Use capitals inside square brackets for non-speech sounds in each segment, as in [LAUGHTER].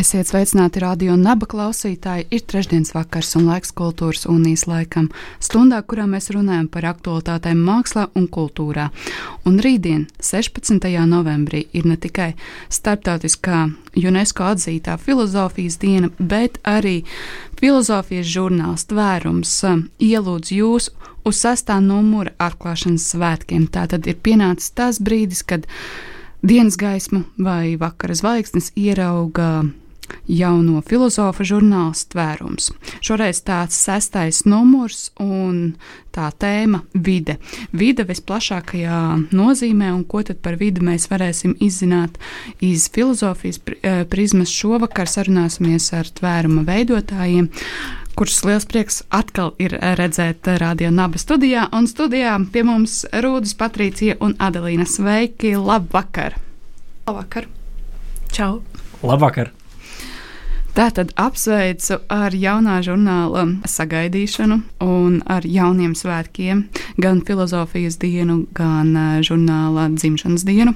Esiet sveicināti radio un naba klausītāji. Ir trešdienas vakars un laiks kultūras unijas laikam, stundā, kurā mēs runājam par aktualitātēm mākslā un kultūrā. Un rītdien, 16. novembrī, ir ne tikai starptautiskā UNESCO atzītā filozofijas diena, bet arī filozofijas žurnāls tvērums um, ielūdz jūs uz sastā numura atklāšanas svētkiem. Tātad ir pienācis tas brīdis, kad dienas gaismu vai vakara zvaigznes ierauga jauno filozofa žurnāls tvērums. Šoreiz tāds sestais numurs un tā tēma - vide. Vide visplašākajā nozīmē, un ko tad par vidi mēs varēsim izzināt iz filozofijas eh, prizmas. Šovakar sarunāsimies ar tvēruma veidotājiem kurus liels prieks atkal ir redzēt Radio Naba studijā. Un studijā pie mums Rūdas, Patricija un Adelīna. Sveiki! Labvakar! Labvakar! Čau! Labvakar! Tātad apsveicu ar jaunā žurnāla sagaidīšanu un ar jauniem svētkiem, gan filozofijas dienu, gan žurnāla dzimšanas dienu.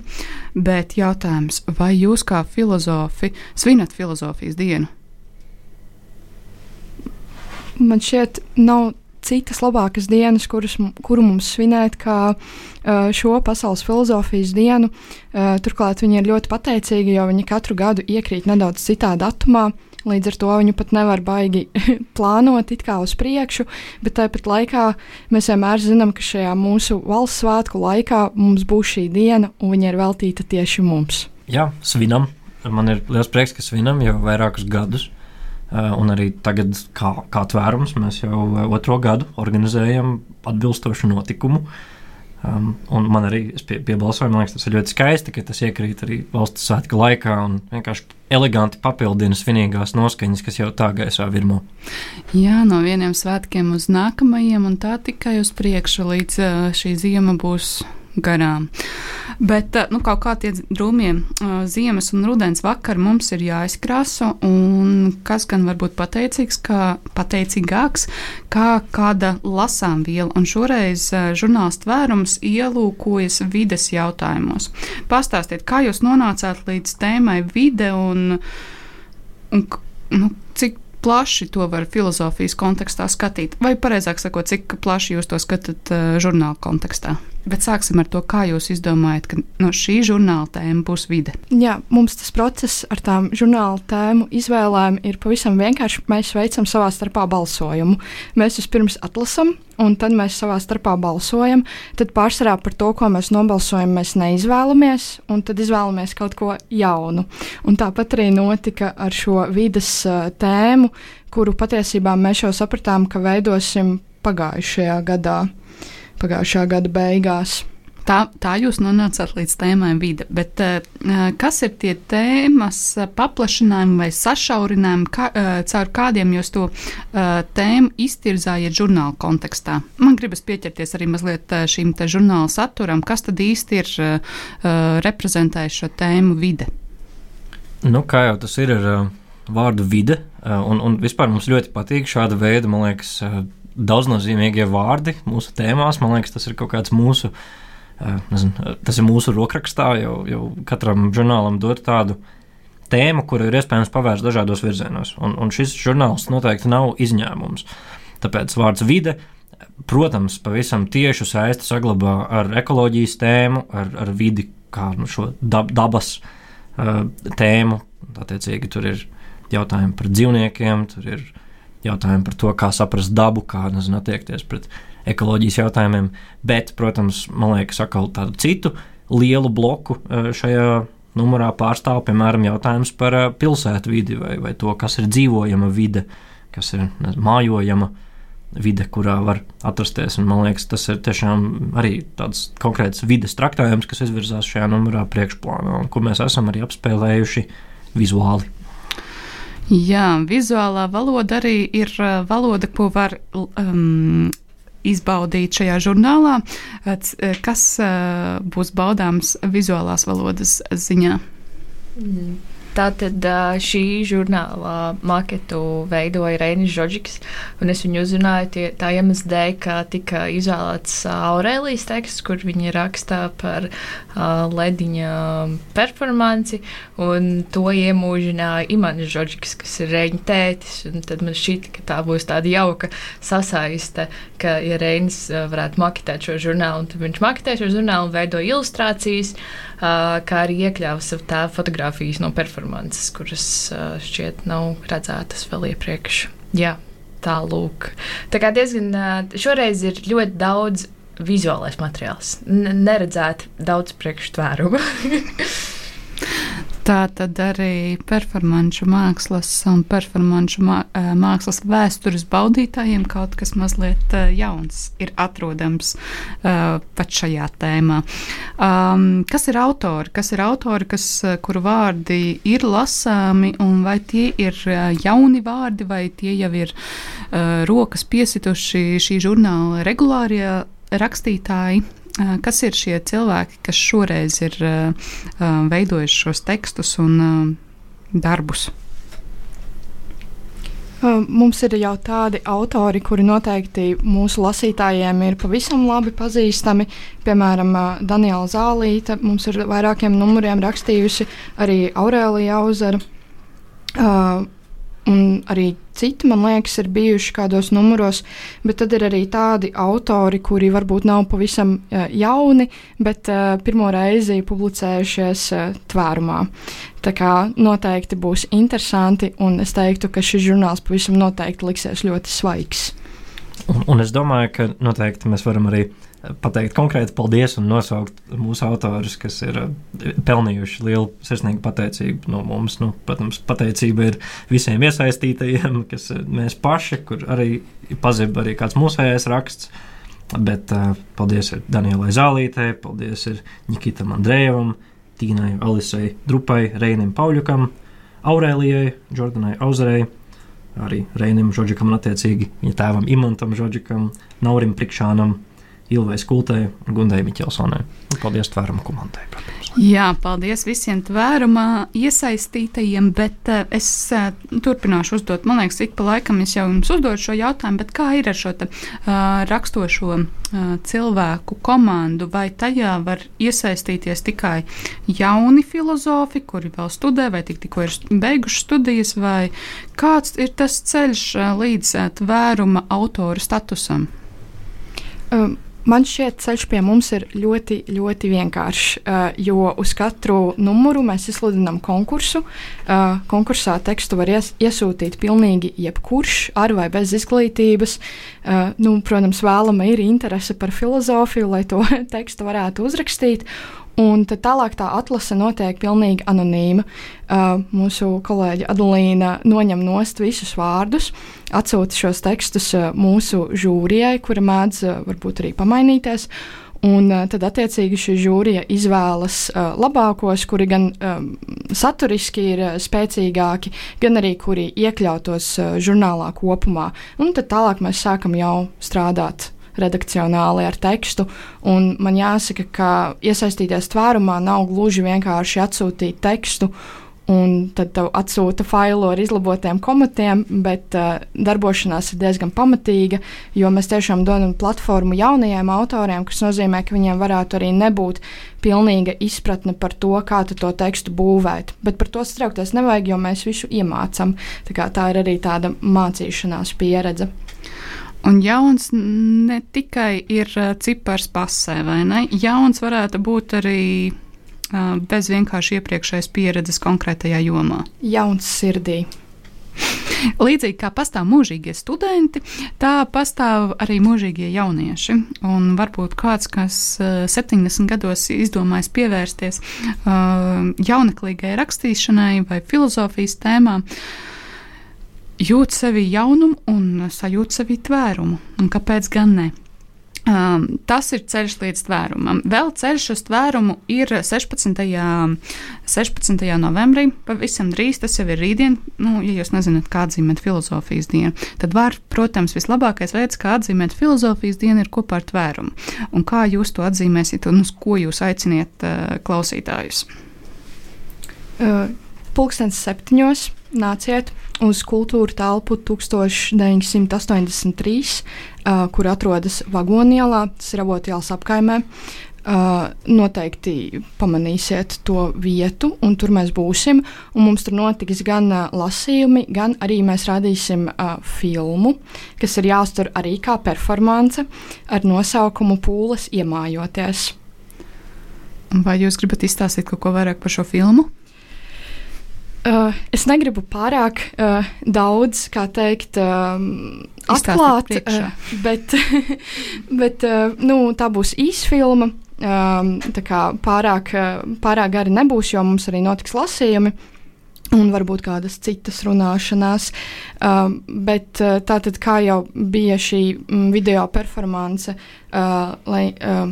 Bet jautājums, vai jūs kā filozofi svinat filozofijas dienu? Man šķiet, nav citas labākas dienas, kuras, kuru mums svinēt, kā šo pasaules filozofijas dienu. Turklāt viņi ir ļoti pateicīgi, jo viņi katru gadu iekrīt nedaudz citā datumā. Līdz ar to viņu pat nevar baigi [LAUGHS] plānot it kā uz priekšu, bet tāpat laikā mēs vienmēr zinām, ka šajā mūsu valsts svētku laikā mums būs šī diena, un viņa ir veltīta tieši mums. Jā, svinam. Man ir liels prieks, ka svinam jau vairākus gadus. Un arī tagad, kā, kā tvērums, mēs jau otro gadu organizējam atbilstošu notikumu. Uh, Um, un man arī pie, piebalsoju, man liekas, tas ir ļoti skaisti, ka tas iekrīt arī valsts svētku laikā un vienkārši eleganti papildina svinīgās noskaņas, kas jau tā gaisā virmo. Jā, no vieniem svētkiem uz nākamajiem, un tā tikai uz priekšu, līdz uh, šī ziema būs garām. Bet nu, kaut kā tie drūmie uh, ziemas un rudens vakari mums ir jāizkrāso, un kas gan var būt pateicīgs, kā pateicīgāks, kā kāda lasām viela. Un šoreiz uh, žurnāls tvērums ielūkojas vides jautājumos. Pastāstiet, kā jūs nonācāt līdz tēmai vide un, un nu, cik plaši to var filozofijas kontekstā skatīt, vai precīzāk sakot, cik plaši jūs to skatāt uh, žurnāla kontekstā? Bet sāksim ar to, kā jūs izdomājat, ka no šī žurnāla tēma būs vide. Jā, mums tas process ar tām žurnāla tēmu izvēlēm ir pavisam vienkārši. Mēs veicam savā starpā balsojumu. Mēs vispirms atlasām, un tad mēs savā starpā balsojam. Tad pārsvarā par to, ko mēs nobalsojam, mēs neizvēlamies, un tad izvēlamies kaut ko jaunu. Un tāpat arī notika ar šo vidas uh, tēmu, kuru patiesībā mēs jau sapratām, ka veidosim pagājušajā gadā pagājušā gada beigās. Tā, tā jūs nonācāt līdz tēmai vide, bet uh, kas ir tie tēmas paplašinājumi vai sašaurinājumi, kā, uh, caur kādiem jūs to uh, tēmu iztirzājat žurnāla kontekstā? Man gribas pieķerties arī mazliet šīm te žurnāla saturam, kas tad īsti ir uh, reprezentējis šo tēmu vide? Nu, kā jau tas ir ar uh, vārdu vide, uh, un, un vispār mums ļoti patīk šāda veida, man liekas, uh, daudznozīmīgie vārdi mūsu tēmās. Man liekas, tas ir kaut kāds mūsu, nezinu, tas ir mūsu rokrakstā, jau, jau katram žurnālam dot tādu tēmu, kuru ir iespējams pavērst dažādos virzienos. Un, un šis žurnāls noteikti nav izņēmums. Tāpēc vārds vide, protams, pavisam tieši saisti saglabā ar ekoloģijas tēmu, ar, ar vidi kā nu, šo dab, dabas uh, tēmu. Attiecīgi, tur ir jautājumi par dzīvniekiem, tur ir jautājumi par to, kā saprast dabu, kā nezinu, attiekties pret ekoloģijas jautājumiem. Bet, protams, man liekas, atkal tādu citu lielu bloku e, šajā numurā pārstāv, piemēram, jautājums par e, pilsētu vidi vai, vai to, kas ir dzīvojama vide, kas ir nezinu, mājojama vide, kurā var atrasties. Un, man liekas, tas ir tiešām arī tāds konkrēts vides traktējums, kas izvirzās šajā numurā priekšplānā un ko mēs esam arī apspēlējuši vizuāli. Jā, vizuālā valoda arī ir valoda, ko var um, izbaudīt šajā žurnālā. Kas būs baudāms vizuālās valodas ziņā? Mm. Tātad šī žurnāla maketu veidoja Reinis Žoģiks, un es viņu uzrunāju tie, tā iemesla dēļ, ka tika izvēlēts Aurēlijas teksts, kur viņa rakstā par uh, lediņa performanci, un to iemūžināja Imants Žoģiks, kas ir Reņa tētis, un tad man šķita, ka tā būs tāda jauka sasaiste, ka, ja Reinis varētu maketēt šo žurnālu, tad viņš maketē šo žurnālu un veido ilustrācijas, uh, kā arī iekļāva savu tēvu fotografijas no performances performances, kuras šķiet nav redzētas vēl iepriekš. Jā, tā lūk. Tā kā diezgan šoreiz ir ļoti daudz vizuālais materiāls. N neredzēt daudz priekštvērumu. [LAUGHS] Tā tad arī performanču mākslas un performanču mākslas vēstures baudītājiem kaut kas mazliet jauns ir atrodams uh, pat šajā tēmā. Um, kas ir autori? Kas ir autori, kas, kuru vārdi ir lasāmi, un vai tie ir jauni vārdi, vai tie jau ir uh, rokas piesituši šī žurnāla regulārie rakstītāji? Kas ir šie cilvēki, kas šoreiz ir veidojuši šos tekstus un darbus? Mums ir jau tādi autori, kuri noteikti mūsu lasītājiem ir pavisam labi pazīstami. Piemēram, Daniela Zālīta mums ir vairākiem numuriem rakstījusi arī Aurēlija Auzara. Uh, un arī citi, man liekas, ir bijuši kādos numuros, bet tad ir arī tādi autori, kuri varbūt nav pavisam uh, jauni, bet uh, pirmo reizi publicējušies uh, tvērumā. Tā kā noteikti būs interesanti, un es teiktu, ka šis žurnāls pavisam noteikti liksies ļoti svaigs. Un, un es domāju, ka noteikti mēs varam arī pateikt konkrēti paldies un nosaukt mūsu autorus, kas ir eh, pelnījuši lielu sirsnīgu pateicību no mums. Nu, protams, pateicība ir visiem iesaistītajiem, [LAUGHS] kas mēs paši, kur arī pazib arī kāds mūsējais raksts. Bet uh, paldies Danielai Zālītei, paldies Nikitam Andrejevam, Tīnai Alisai Drupai, Reinim Pauļukam, Aurēlijai, Jordanai Auzarei, arī Reinim Žodžikam un attiecīgi viņa tēvam Imantam Žodžikam, Naurim Prikšānam, Ilvai Skultei un Gundai Miķelsonai. Paldies tvēruma komandai. Protams. Jā, paldies visiem tvērumā iesaistītajiem, bet uh, es uh, turpināšu uzdot, man liekas, ik pa laikam es jau jums uzdodu šo jautājumu, bet kā ir ar šo te, uh, rakstošo uh, cilvēku komandu, vai tajā var iesaistīties tikai jauni filozofi, kuri vēl studē, vai tik, tikko ir beiguši studijas, vai kāds ir tas ceļš uh, līdz uh, tvēruma autora statusam? Um, Man šķiet, ceļš pie mums ir ļoti, ļoti vienkāršs. Uh, jo uz katru numuru mēs izsludinām konkursu. Uh, konkursā tekstu var ies, iesūtīt pilnīgi jebkurš, ar vai bez izglītības. Uh, nu, protams, vēlama ir interese par filozofiju, lai to [LAUGHS] tekstu varētu uzrakstīt. Un tad tālāk tā atlase notiek pilnīgi anonīma. Uh, mūsu kolēģe Adalīna noņem nost visus vārdus, atsūta šos tekstus uh, mūsu žūrijai, kura mēdz uh, varbūt arī pamainīties. Un uh, tad, attiecīgi, šī žūrija izvēlas uh, labākos, kuri gan um, saturiski ir uh, spēcīgāki, gan arī kuri iekļautos uh, žurnālā kopumā. Un tad tālāk mēs sākam jau strādāt redakcionāli ar tekstu. Man jāsaka, ka iesaistīties tvērumā nav gluži vienkārši atsūtīt tekstu. Un tad tev atsūta failu ar izlabotiem komatiem, bet uh, darbošanās ir diezgan pamatīga, jo mēs tiešām dodam platformu jaunajiem autoriem, kas nozīmē, ka viņiem varētu arī nebūt pilnīga izpratne par to, kā to tekstu būvēt. Bet par to straukties nevajag, jo mēs visu iemācām. Tā, tā ir arī tāda mācīšanās pieredze. Un jauns ne tikai ir cipars pasē, vai ne? Jauns varētu būt arī uh, bez vienkārši iepriekšējas pieredzes konkrētajā jomā. Jauns sirdī. Līdzīgi kā pastāv mūžīgie studenti, tā pastāv arī mūžīgie jaunieši. Un varbūt kāds, kas 70 gados izdomājis pievērsties uh, jauneklīgai rakstīšanai vai filozofijas tēmām, uh, jūt sevi jaunumu un sajūt sevi tvērumu. Un kāpēc gan ne? Um, tas ir ceļš līdz tvērumam. Vēl ceļš uz tvērumu ir 16. 16. novembrī. Pavisam drīz tas jau ir rītdien. Nu, ja jūs nezināt, kā atzīmēt filozofijas dienu, tad var, protams, vislabākais veids, kā atzīmēt filozofijas dienu, ir kopā ar tvērumu. Un kā jūs to atzīmēsiet un uz ko jūs aiciniet uh, klausītājus? Uh, pulkstens septiņos nāciet uz kultūra telpu 1983, uh, kur atrodas Vagonielā, tas ir Avotielas apkaimē. Uh, noteikti pamanīsiet to vietu, un tur mēs būsim. Mums tur notiks gan uh, lasījumi, gan arī mēs rādīsim uh, filmu, kas ir jāuztur arī kā performance ar nosaukumu Pūles iemājoties. Vai jūs gribat izstāstīt kaut ko vairāk par šo filmu? Uh, es negribu pārāk uh, daudz, kā teikt, um, atklāt, uh, bet, [LAUGHS] bet uh, nu, tā būs īsfilma. Um, tā kā pārāk, pārāk gari nebūs, jo mums arī notiks lasījumi. Un varbūt kādas citas runāšanās. Uh, bet uh, tā tad, kā jau bija šī mm, video performance, uh, lai uh,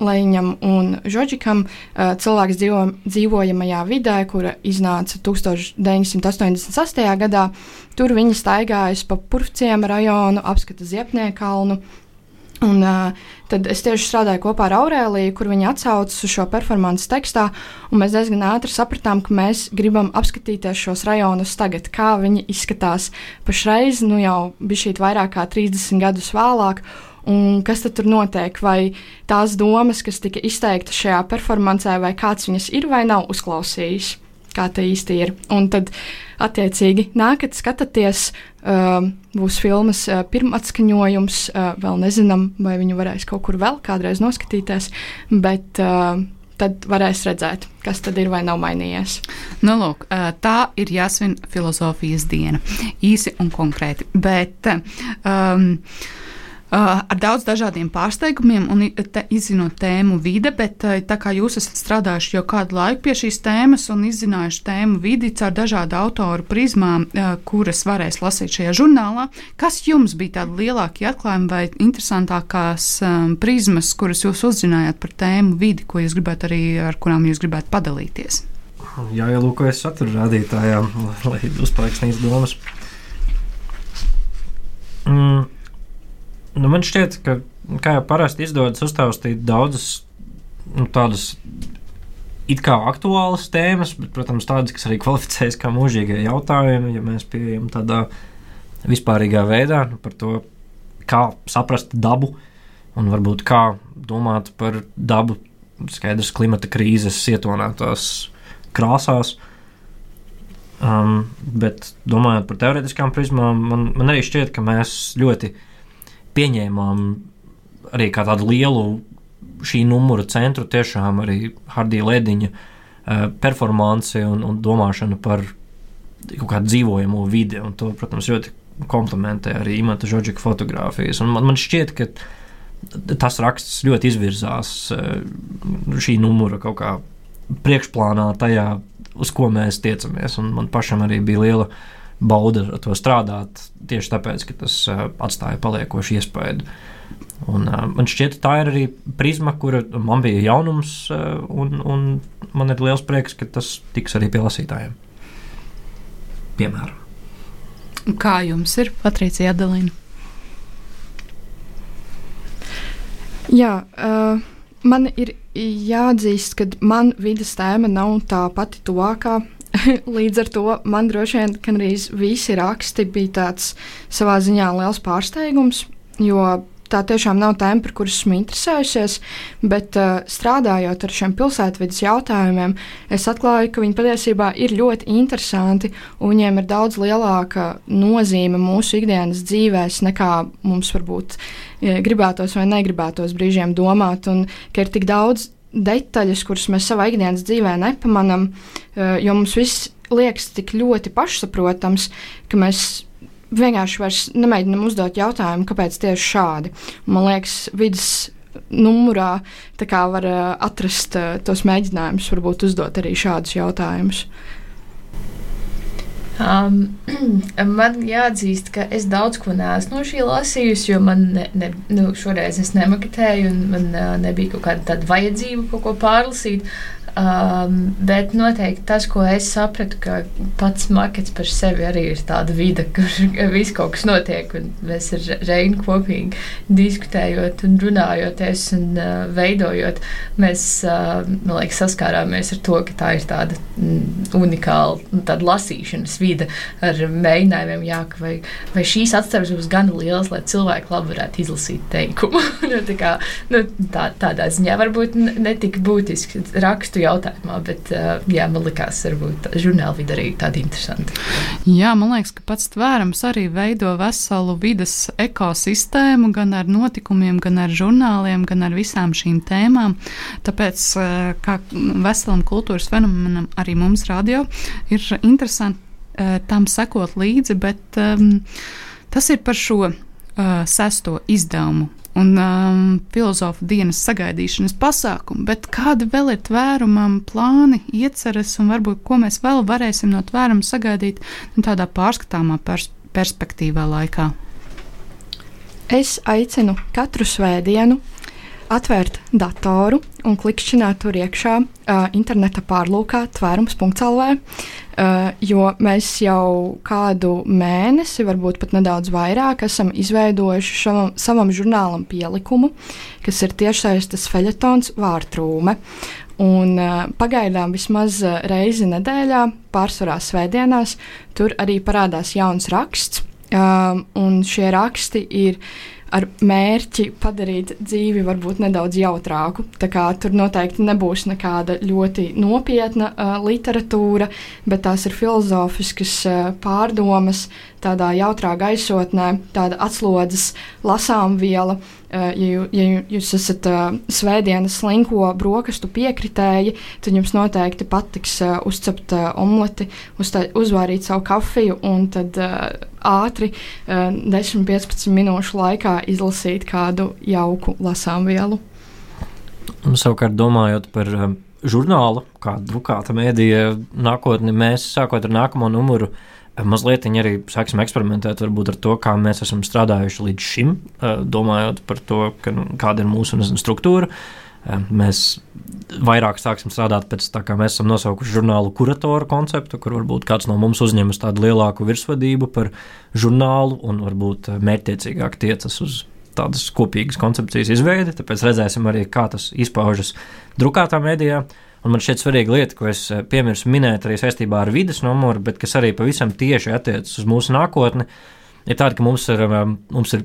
Leņķam un Žoģikam cilvēks dzīvo, dzīvojamajā vidē, kura iznāca 1988. gadā. Tur viņi staigājas pa Purvciem rajonu, apskata Ziepnieku kalnu. Un, uh, tad es tieši strādāju kopā ar Aurēliju, kur viņa atsaucas uz šo performances tekstā. Mēs diezgan ātri sapratām, ka mēs gribam apskatīties šos rajonus tagad, kā viņi izskatās pašreiz, nu jau bija šī vairāk kā 30 gadus vēlāk. Un kas tur notiek? Vai tās domas, kas tika izteiktas šajā performancē, vai kāds viņas ir vai nav uzklausījis? Kā tā īsti ir. Un tad, attiecīgi, nākat, skatāties, uh, būs filmas uh, pirmatskaņojums. Uh, vēl nezinām, vai viņu varēs kaut kur vēl kādreiz noskatīties, bet uh, tad varēs redzēt, kas tad ir vai nav mainījies. Nu, lūk, tā ir jāsvin filozofijas diena. Īsi un konkrēti. Bet, um, Uh, ar daudz dažādiem pārsteigumiem un te, izzinot tēmu vide, bet uh, tā kā jūs esat strādājuši jau kādu laiku pie šīs tēmas un izzinājuši tēmu vidi caur dažādu autoru prizmām, uh, kuras varēs lasīt šajā žurnālā, kas jums bija tādi lielākie atklājumi vai interesantākās um, prizmas, kuras jūs uzzinājāt par tēmu vidi, ko jūs gribētu arī ar kurām jūs gribētu padalīties? Jā, ielūkojas satura rādītājā, lai uzpaliek sniedz domas. Mm. Nu, man šķiet, ka kā jau parasti izdodas uztaustīt daudzas nu, tādas it kā aktuālas tēmas, bet, protams, tādas, kas arī kvalificējas kā mūžīgie jautājumi, ja mēs pieejam tādā vispārīgā veidā nu, par to, kā saprast dabu un varbūt kā domāt par dabu skaidrs klimata krīzes ietonētās krāsās. Um, bet domājot par teorētiskām prizmām, man, man arī šķiet, ka mēs ļoti pieņēmām arī kā tādu lielu šī numura centru, tiešām arī Hardija Lediņa uh, performanci un, un domāšanu par kaut kādu dzīvojamo vidi. Un to, protams, ļoti komplementē arī Imants Žoģika fotografijas. Un man, man šķiet, ka tas raksts ļoti izvirzās uh, šī numura kaut kā priekšplānā tajā, uz ko mēs tiecamies. Un man pašam arī bija liela bauda ar to strādāt, tieši tāpēc, ka tas uh, atstāja paliekošu iespēju. Un, uh, man šķiet, tā ir arī prizma, kura man bija jaunums, uh, un, un man ir liels prieks, ka tas tiks arī pie lasītājiem. Piemēram. Kā jums ir Patricija Adelīna? Jā, uh, man ir jāatzīst, ka man vidas tēma nav tā pati tuvākā. [LAUGHS] Līdz ar to man droši vien arī visi raksti bija tāds savā ziņā liels pārsteigums, jo tā tiešām nav tēma, par kuru esmu interesējusies, bet uh, strādājot ar šiem pilsētvidas jautājumiem, es atklāju, ka viņi patiesībā ir ļoti interesanti un viņiem ir daudz lielāka nozīme mūsu ikdienas dzīvēs nekā mums varbūt gribētos vai negribētos brīžiem domāt, un ka ir tik daudz detaļas, kuras mēs savā ikdienas dzīvē nepamanām, eh, jo mums viss liekas tik ļoti pašsaprotams, ka mēs vienkārši vairs nemēģinām uzdot jautājumu, kāpēc tieši šādi. Man liekas, vidas numurā var uh, atrast uh, tos mēģinājumus, varbūt uzdot arī šādus jautājumus. Um, [CLEARS THROAT] man jāatzīst, ka es daudz ko neesmu no šī lasījusi, jo man ne, ne, nu, šoreiz es nemaketēju, un man uh, nebija kaut kāda vajadzība kaut ko pārlasīt. Um, bet noteikti tas, ko es sapratu, ka pats makets par sevi arī ir tāda vide, kur [LAUGHS] viss kaut kas notiek. Mēs ar Reinu kopīgi diskutējot, un runājoties un uh, veidojot, mēs uh, liekas, saskārāmies ar to, ka tā ir tāda mm, unikāla tāda lasīšanas vide ar mēģinājumiem, jā, vai, vai šīs atstājums būs gan liels, lai cilvēki labi varētu izlasīt teikumu. [LAUGHS] nu, tā kā, nu, tā, tādā ziņā varbūt ne tik būtiski rakstu jautājumā, bet jā, man likās, varbūt žurnāla vide arī tāda interesanta. Jā, man liekas, ka pats tvērums arī veido veselu vidas ekosistēmu, gan ar notikumiem, gan ar žurnāliem, gan ar visām šīm tēmām. Tāpēc, kā veselam kultūras fenomenam, arī mums radio ir interesanti tam sekot līdzi, bet um, tas ir par šo uh, sesto izdevumu un um, filozofu dienas sagaidīšanas pasākumu, bet kādi vēl ir tvērumam plāni, ieceres un varbūt ko mēs vēl varēsim no tvēruma sagaidīt nu, tādā pārskatāmā pers perspektīvā laikā? Es aicinu katru svētdienu atvērt datoru un klikšķināt tur iekšā uh, interneta pārlūkā tvērums.lv, uh, jo mēs jau kādu mēnesi, varbūt pat nedaudz vairāk, esam izveidojuši šavam, savam žurnālam pielikumu, kas ir tiešsaistes feļetons vārtrūme. Un, uh, pagaidām vismaz reizi nedēļā, pārsvarā svētdienās, tur arī parādās jauns raksts. Um, un šie raksti ir ar mērķi padarīt dzīvi varbūt nedaudz jautrāku. Tur noteikti nebūs nekāda ļoti nopietna uh, literatūra, bet tās ir filozofiskas uh, pārdomas, tādā jautrā gaisotnē, tāda atslodzes lasām viela. Uh, ja, ja jūs esat uh, svētdienas slinko brokastu piekritēji, tad jums noteikti patiks uh, uzcept uh, omleti, uztā, uzvārīt savu kafiju un tad uh, ātri, uh, 10-15 minūšu laikā izlasīt kādu jauku lasām vielu. Un, savukārt, domājot par um, žurnālu, kā drukāta mēdīja nākotni, mēs sākot ar nākamo numuru mazliet arī sāksim eksperimentēt ar to, kā mēs esam strādājuši līdz šim, domājot par to, ka, nu, kāda ir mūsu nezinu, struktūra. Mēs vairāk sāksim strādāt pēc tā, kā mēs esam nosaukuši žurnālu kuratoru konceptu, kur varbūt kāds no mums uzņemas tādu lielāku virsvadību par žurnālu un varbūt mērķtiecīgāk tiecas uz tādas kopīgas koncepcijas izveidi. Tāpēc redzēsim arī, kā tas izpaužas drukātā mēdījā. Uh, Un man šķiet svarīga lieta, ko es eh, piemirsu minēt arī saistībā ar vidas numuru, bet kas arī pavisam tieši attiecas uz mūsu nākotni, ir tāda, ka mums ir, eh, mums ir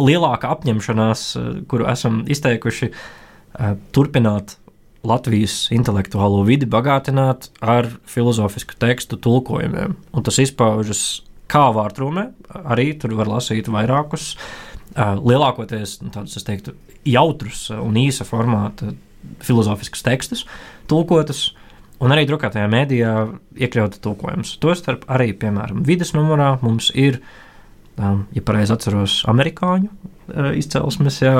lielāka apņemšanās, eh, kuru esam izteikuši, turpināt Latvijas intelektuālo vidi bagātināt ar filozofisku tekstu tulkojumiem. Un tas izpaužas kā vārtrūmē, arī tur var lasīt vairākus, lielākoties nu, tādus, es teiktu, jautrus un īsa formāta filozofiskus tekstus, tulkotus. Un arī drukātajā mēdījā iekļauta tulkojums. Tostarp arī, piemēram, vidas numurā mums ir, um, ja pareizi atceros, amerikāņu uh, izcelsmes, jā,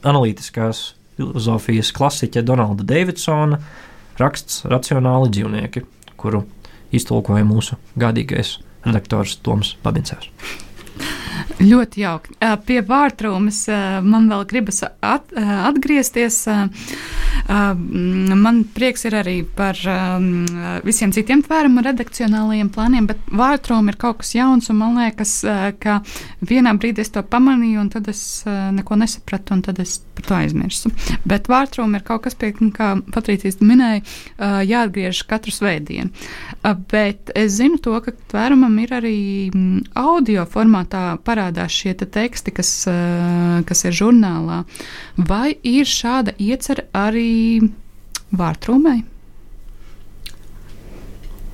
analītiskās filozofijas klasiķa Donalda Davidsona raksts Racionāli dzīvnieki, kuru iztulkoja mūsu gādīgais redaktors Toms Babincērs. Ļoti jauki. Pie vārtrūmes man vēl gribas at, atgriezties. Man prieks ir arī par visiem citiem tvērumu redakcionālajiem plāniem, bet vārtrūme ir kaut kas jauns, un man liekas, ka vienā brīdī es to pamanīju, un tad es neko nesapratu, un tad es par to aizmirsu. Bet vārtrūme ir kaut kas, pie kā Patrīcijas minēja, jāatgriež katru svētdienu. Bet es zinu to, ka tvērumam ir arī audio formātā parādās šie te teksti, kas, kas ir žurnālā. Vai ir šāda iecerē arī vārtrūmai?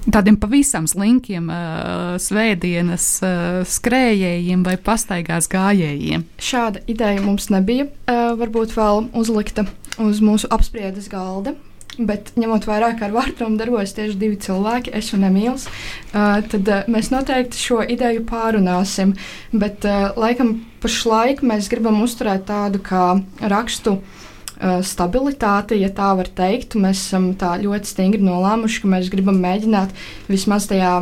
Tādiem pavisam slinkiem uh, svētdienas uh, skrējējiem vai pastaigās gājējiem. Šāda ideja mums nebija. Uh, varbūt vēl uzlikta uz mūsu apspriedes galda. Bet ņemot vērā, ka ar vārtumu darbojas tieši divi cilvēki, es un Emīls, uh, tad uh, mēs noteikti šo ideju pārunāsim. Bet uh, laikam pašlaik mēs gribam uzturēt tādu kā rakstu stabilitāti, ja tā var teikt. Mēs esam ļoti stingri nolēmuši, ka mēs gribam mēģināt vismaz tajā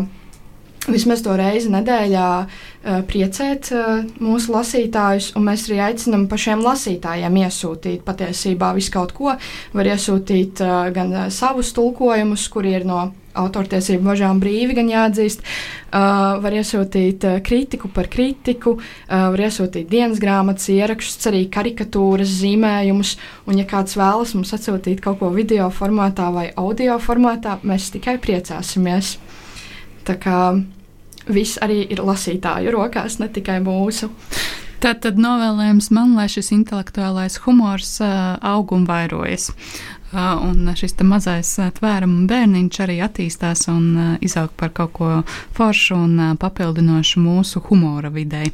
vismaz to reizi nedēļā uh, priecēt uh, mūsu lasītājus, un mēs arī aicinām pašiem lasītājiem iesūtīt patiesībā visu kaut ko. Var iesūtīt uh, gan savus tulkojumus, kuri ir no autortiesību bažām brīvi, gan jāatzīst. Uh, var iesūtīt uh, kritiku par kritiku, uh, var iesūtīt dienas grāmatas ierakstus, arī karikatūras, zīmējumus. Un, ja kāds vēlas mums atsūtīt kaut ko video formātā vai audio formātā, mēs tikai priecāsimies. Tā kā viss arī ir lasītāju rokās, ne tikai mūsu. Tad, tad novēlējums man, lai šis intelektuālais humors uh, aug un vairojas. Un šis mazais tvēruma bērniņš arī attīstās un izaug par kaut ko foršu un papildinošu mūsu humora videi.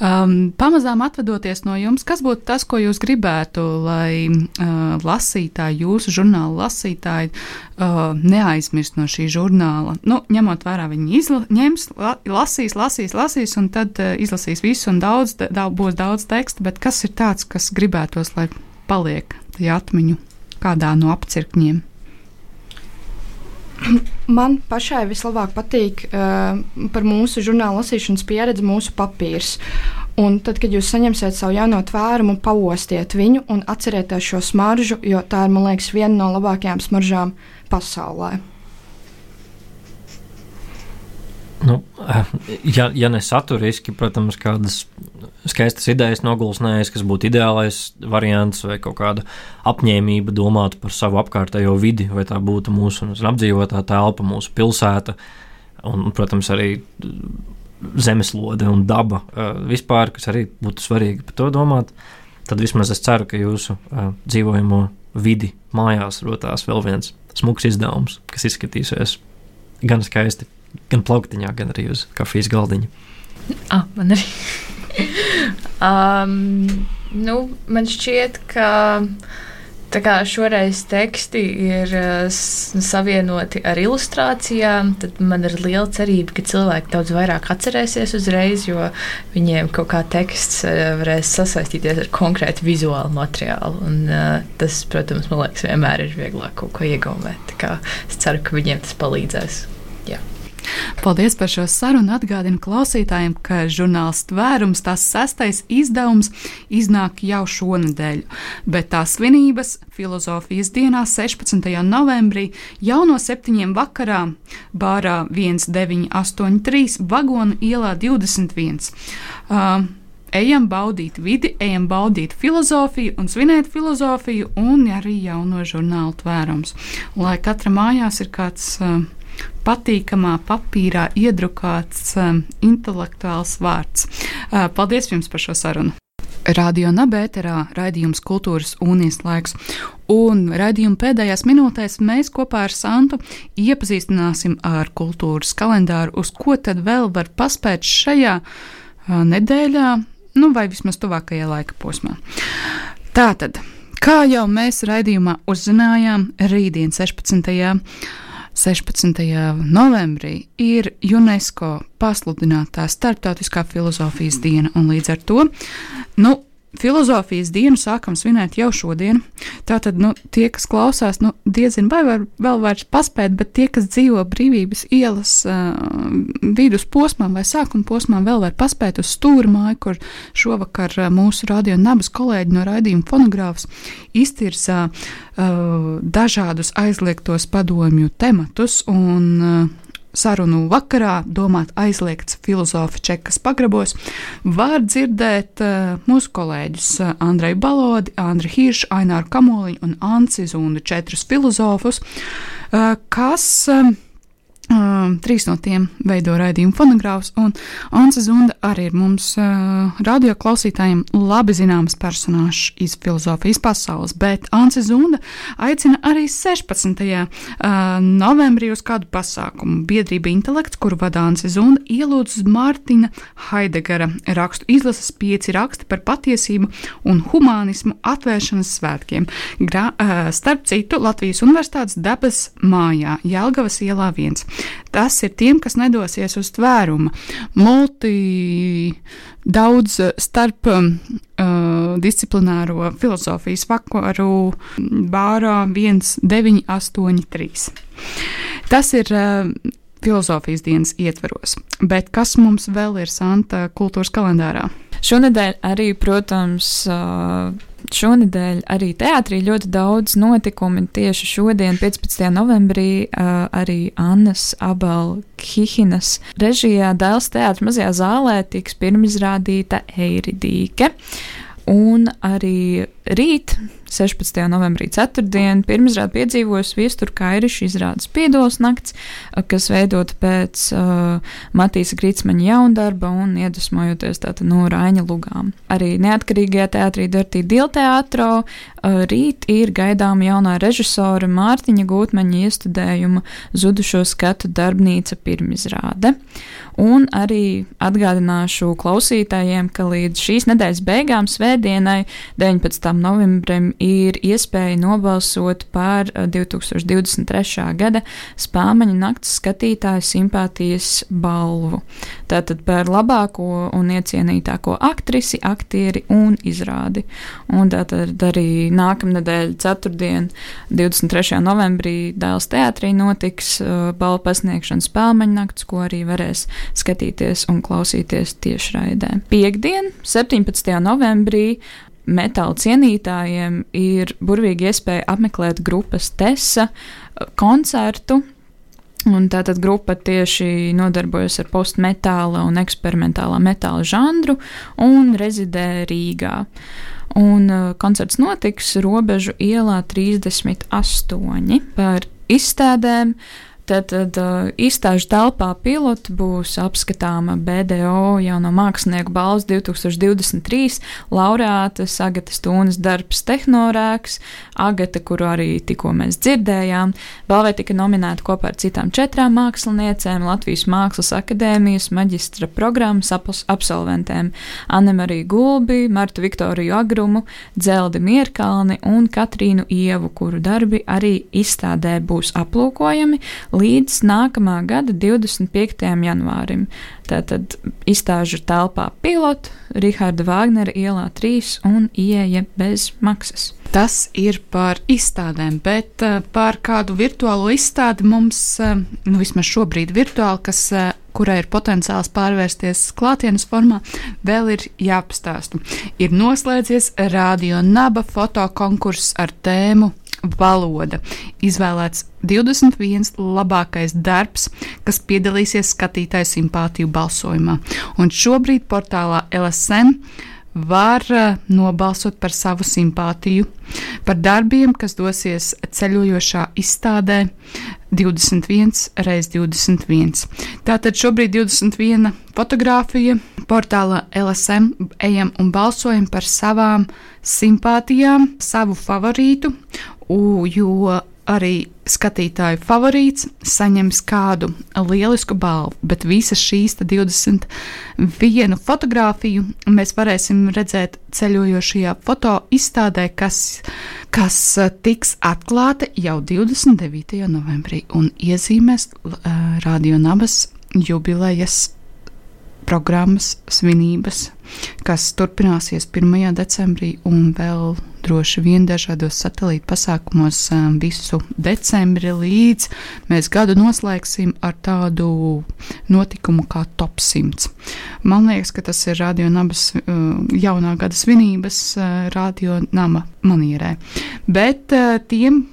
Um, pamazām atvadoties no jums, kas būtu tas, ko jūs gribētu, lai uh, lasītāji, jūsu žurnāla lasītāji, uh, neaizmirst no šī žurnāla? Nu, ņemot vērā, viņi izla, ņems, la, lasīs, lasīs, lasīs, un tad uh, izlasīs visu, un daudz, daudz, būs daudz teksta, bet kas ir tāds, kas gribētos, lai paliek tajā atmiņu kādā no apcirkņiem? Man pašai vislabāk patīk uh, par mūsu žurnāla lasīšanas pieredzi, mūsu papīrs. Un tad, kad jūs saņemsiet savu jauno tvērumu, pauostiet viņu un atcerieties šo smaržu, jo tā ir, man liekas, viena no labākajām smaržām pasaulē. Nu, ja, ja ne saturiski, protams, kādas skaistas idejas nogulsnējas, kas būtu ideālais variants, vai kaut kāda apņēmība domāt par savu apkārtējo vidi, vai tā būtu mūsu apdzīvotā telpa, mūsu pilsēta, un, protams, arī zemeslode un daba vispār, kas arī būtu svarīgi par to domāt, tad vismaz es ceru, ka jūsu dzīvojamo vidi mājās rotās vēl viens smags izdevums, kas izskatīsies gan skaisti gan plauktiņā, gan arī uz kafijas galdiņa. Ah, man arī. Um, nu, man šķiet, ka kā šoreiz teksti ir uh, savienoti ar ilustrācijām, tad man ir liela cerība, ka cilvēki daudz vairāk atcerēsies uzreiz, jo viņiem kaut kā teksts uh, varēs sasaistīties ar konkrētu vizuālu materiālu. Un, uh, tas, protams, man liekas, vienmēr ir vieglāk kaut ko iegaumēt. Es ceru, ka viņiem tas palīdzēs. Paldies par šo sarunu. Atgādinu klausītājiem, ka žurnāls Tvērums, tās sestais izdevums, iznāk jau šonadēļ, bet tās svinības filozofijas dienā, 16. novembrī, jau no 7. vakarā, bārā 1983, vagonu ielā 21. Uh, ejam baudīt vidi, ejam baudīt filozofiju un svinēt filozofiju, un arī jauno žurnālu tvērums. Lai katra mājās ir kāds uh, patīkamā papīrā iedrukāts um, intelektuāls vārds. Uh, paldies jums par šo sarunu! Radio Nabērā raidījums Kultūras unijas laiks. Un raidījuma pēdējās minūtēs mēs kopā ar Santu iepazīstināsim ar kultūras kalendāru, uz ko tad vēl var paspēt šajā uh, nedēļā, nu vai vismaz tuvākajā laika posmā. Tātad, kā jau mēs raidījumā uzzinājām, rītdien 16. 16. novembrī ir UNESCO pasludinātā Startautiskā filozofijas diena, un līdz ar to nu, filozofijas dienu sākam svinēt jau šodien. Tātad, nu, tie, kas klausās, nu, diezin vai var vēl vairs paspēt, bet tie, kas dzīvo brīvības ielas uh, vidus posmā vai sākuma posmā, vēl var paspēt uz stūra māju, kur šovakar uh, mūsu radio nabas kolēģi no raidījuma fonogrāfs iztirsā uh, dažādus aizliegtos padomju tematus un uh, sarunu vakarā domāt aizliegts filozofa čekas pagrabos, var dzirdēt uh, mūsu kolēģus uh, Andreju Balodi, Andri Hiršu, Aināru Kamoliņu un Anci Zundu četrus filozofus, uh, kas Uh, trīs no tiem veido raidījumu fonogrāfus, un Anse Zunda arī ir mums uh, radio klausītājiem labi zināms personāžs iz filozofijas pasaules, bet Anse Zunda aicina arī 16. Uh, novembrī uz kādu pasākumu. Biedrība Intelekts, kuru vada Anse Zunda, ielūdz uz Mārtiņa Haidegara rakstu izlases pieci raksti par patiesību un humānismu atvēršanas svētkiem. Gra, uh, starp citu, Latvijas Universitātes dabas mājā Jelgavas ielā viens. Tas ir tiem, kas nedosies uz tvērumu. Multi daudz starp uh, disciplināro filozofijas vakaru bārā 1983. Tas ir uh, filozofijas dienas ietveros. Bet kas mums vēl ir Santa kultūras kalendārā? Šonadēļ arī, protams, šonadēļ arī teātrī ļoti daudz notikumu. Tieši šodien, 15. novembrī, arī Annas Abel Hihinas režijā Dēls teātris mazajā zālē tiks pirmizrādīta Eiridīke. Un arī rīt, 16. novembrī, 4. pirmizrādi piedzīvos viestura kairiša izrādes Piedols nakts, kas veidota pēc uh, Matīsa Grīsmaņa jaundarba un iedvesmojoties tātad no Rāņa lugām. Arī neatkarīgajā teātrī Dirtī Dilteātro uh, rīt ir gaidām jaunā režisora Mārtiņa Gūtmeņa iestudējuma Zudušo skatu darbnīca pirmizrāde. Un arī atgādināšu klausītājiem, ka līdz šīs nedēļas beigām, svētdienai, 19. Novembrim, ir iespēja nobalsot par 2023. Eh, gada Spāmaņa nakts skatītāju simpātijas balvu. Tātad par labāko un iecienītāko aktrisi, aktieri un izrādi. Un tātad arī nākamnedēļ, ceturtdien, 23. novembrī Dēls teātrī notiks uh, balvu pasniegšana Spāmaņa nakts, ko arī varēs skatīties un klausīties tiešraidē. Piektdien, 17. novembrī, metāla cienītājiem ir burvīgi iespēja apmeklēt grupas Tesa koncertu. Un tātad grupa tieši nodarbojas ar postmetāla un eksperimentālā metāla žanru un rezidē Rīgā. Un uh, koncerts notiks Robežu ielā 38 par izstādēm. Uh, Tad, tad uh, izstāžu telpā pilota būs apskatāma BDO jauno mākslinieku balvas 2023 laureāta Agata Stūnas darbs Tehnorēks, Agata, kuru arī tikko mēs dzirdējām. Balvai tika nominēta kopā ar citām četrām māksliniecēm Latvijas Mākslas akadēmijas maģistra programmas absolventēm Annemariju Gulbi, Martu Viktoriju Agrumu, Dzeldi Mierkalni un Katrīnu Ievu, kuru darbi arī izstādē būs aplūkojami līdz nākamā gada 25. janvārim. Tātad izstāžu telpā pilots, Rahāda Vāgnera ielā 3 un ieeja bez maksas. Tas ir par izstādēm, bet uh, par kādu virtuālo izstādi mums, uh, nu vismaz šobrīd virtuāli, kas, uh, kurai ir potenciāls pārvērsties klātienes formā, vēl ir jāpastāsta. Ir noslēdzies radio naba fotokonkurss ar tēmu valoda. Izvēlēts 21 labākais darbs, kas piedalīsies skatītāju simpātiju balsojumā. Un šobrīd portālā LSM var uh, nobalsot par savu simpātiju, par darbiem, kas dosies ceļojošā izstādē 21 x 21. Tātad šobrīd 21 fotografija portālā LSM ejam un balsojam par savām simpātijām, savu favorītu, jo arī skatītāju favorīts saņems kādu lielisku balvu, bet visas šīs 21 fotografiju mēs varēsim redzēt ceļojošajā foto izstādē, kas, kas eh, tiks atklāta jau 29. novembrī un iezīmēs uh, Radio Nabas jubilejas programmas svinības, kas turpināsies 1. decembrī un vēl droši vien dažādos satelīta pasākumos um, visu decembri līdz mēs gadu noslēgsim ar tādu notikumu kā Top 100. Man liekas, ka tas ir Radio Nabas uh, jaunā gada svinības uh, Radio Nama manierē. Bet uh, tiem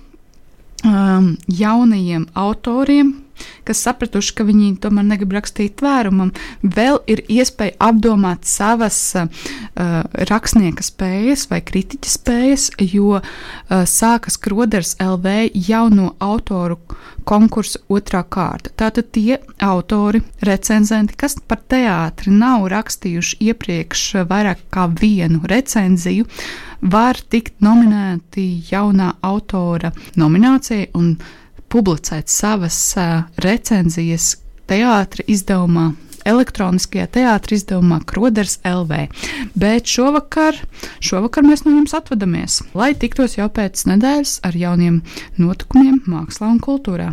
um, jaunajiem autoriem, kas sapratuši, ka viņi tomēr negrib rakstīt tvērumam, vēl ir iespēja apdomāt savas uh, rakstnieka spējas vai kritiķa spējas, jo uh, sākas Kroders LV jauno autoru konkursa otrā kārta. Tātad tie autori, recenzenti, kas par teātri nav rakstījuši iepriekš vairāk kā vienu recenziju, var tikt nominēti jaunā autora nominācijai un publicēt savas recenzijas teātris izdevumā. Elektroniskajā teātris izdevumā Kroders LV. Bet šovakar, šovakar mēs no jums atvadamies, lai tiktos jau pēc nedēļas ar jauniem notikumiem mākslā un kultūrā.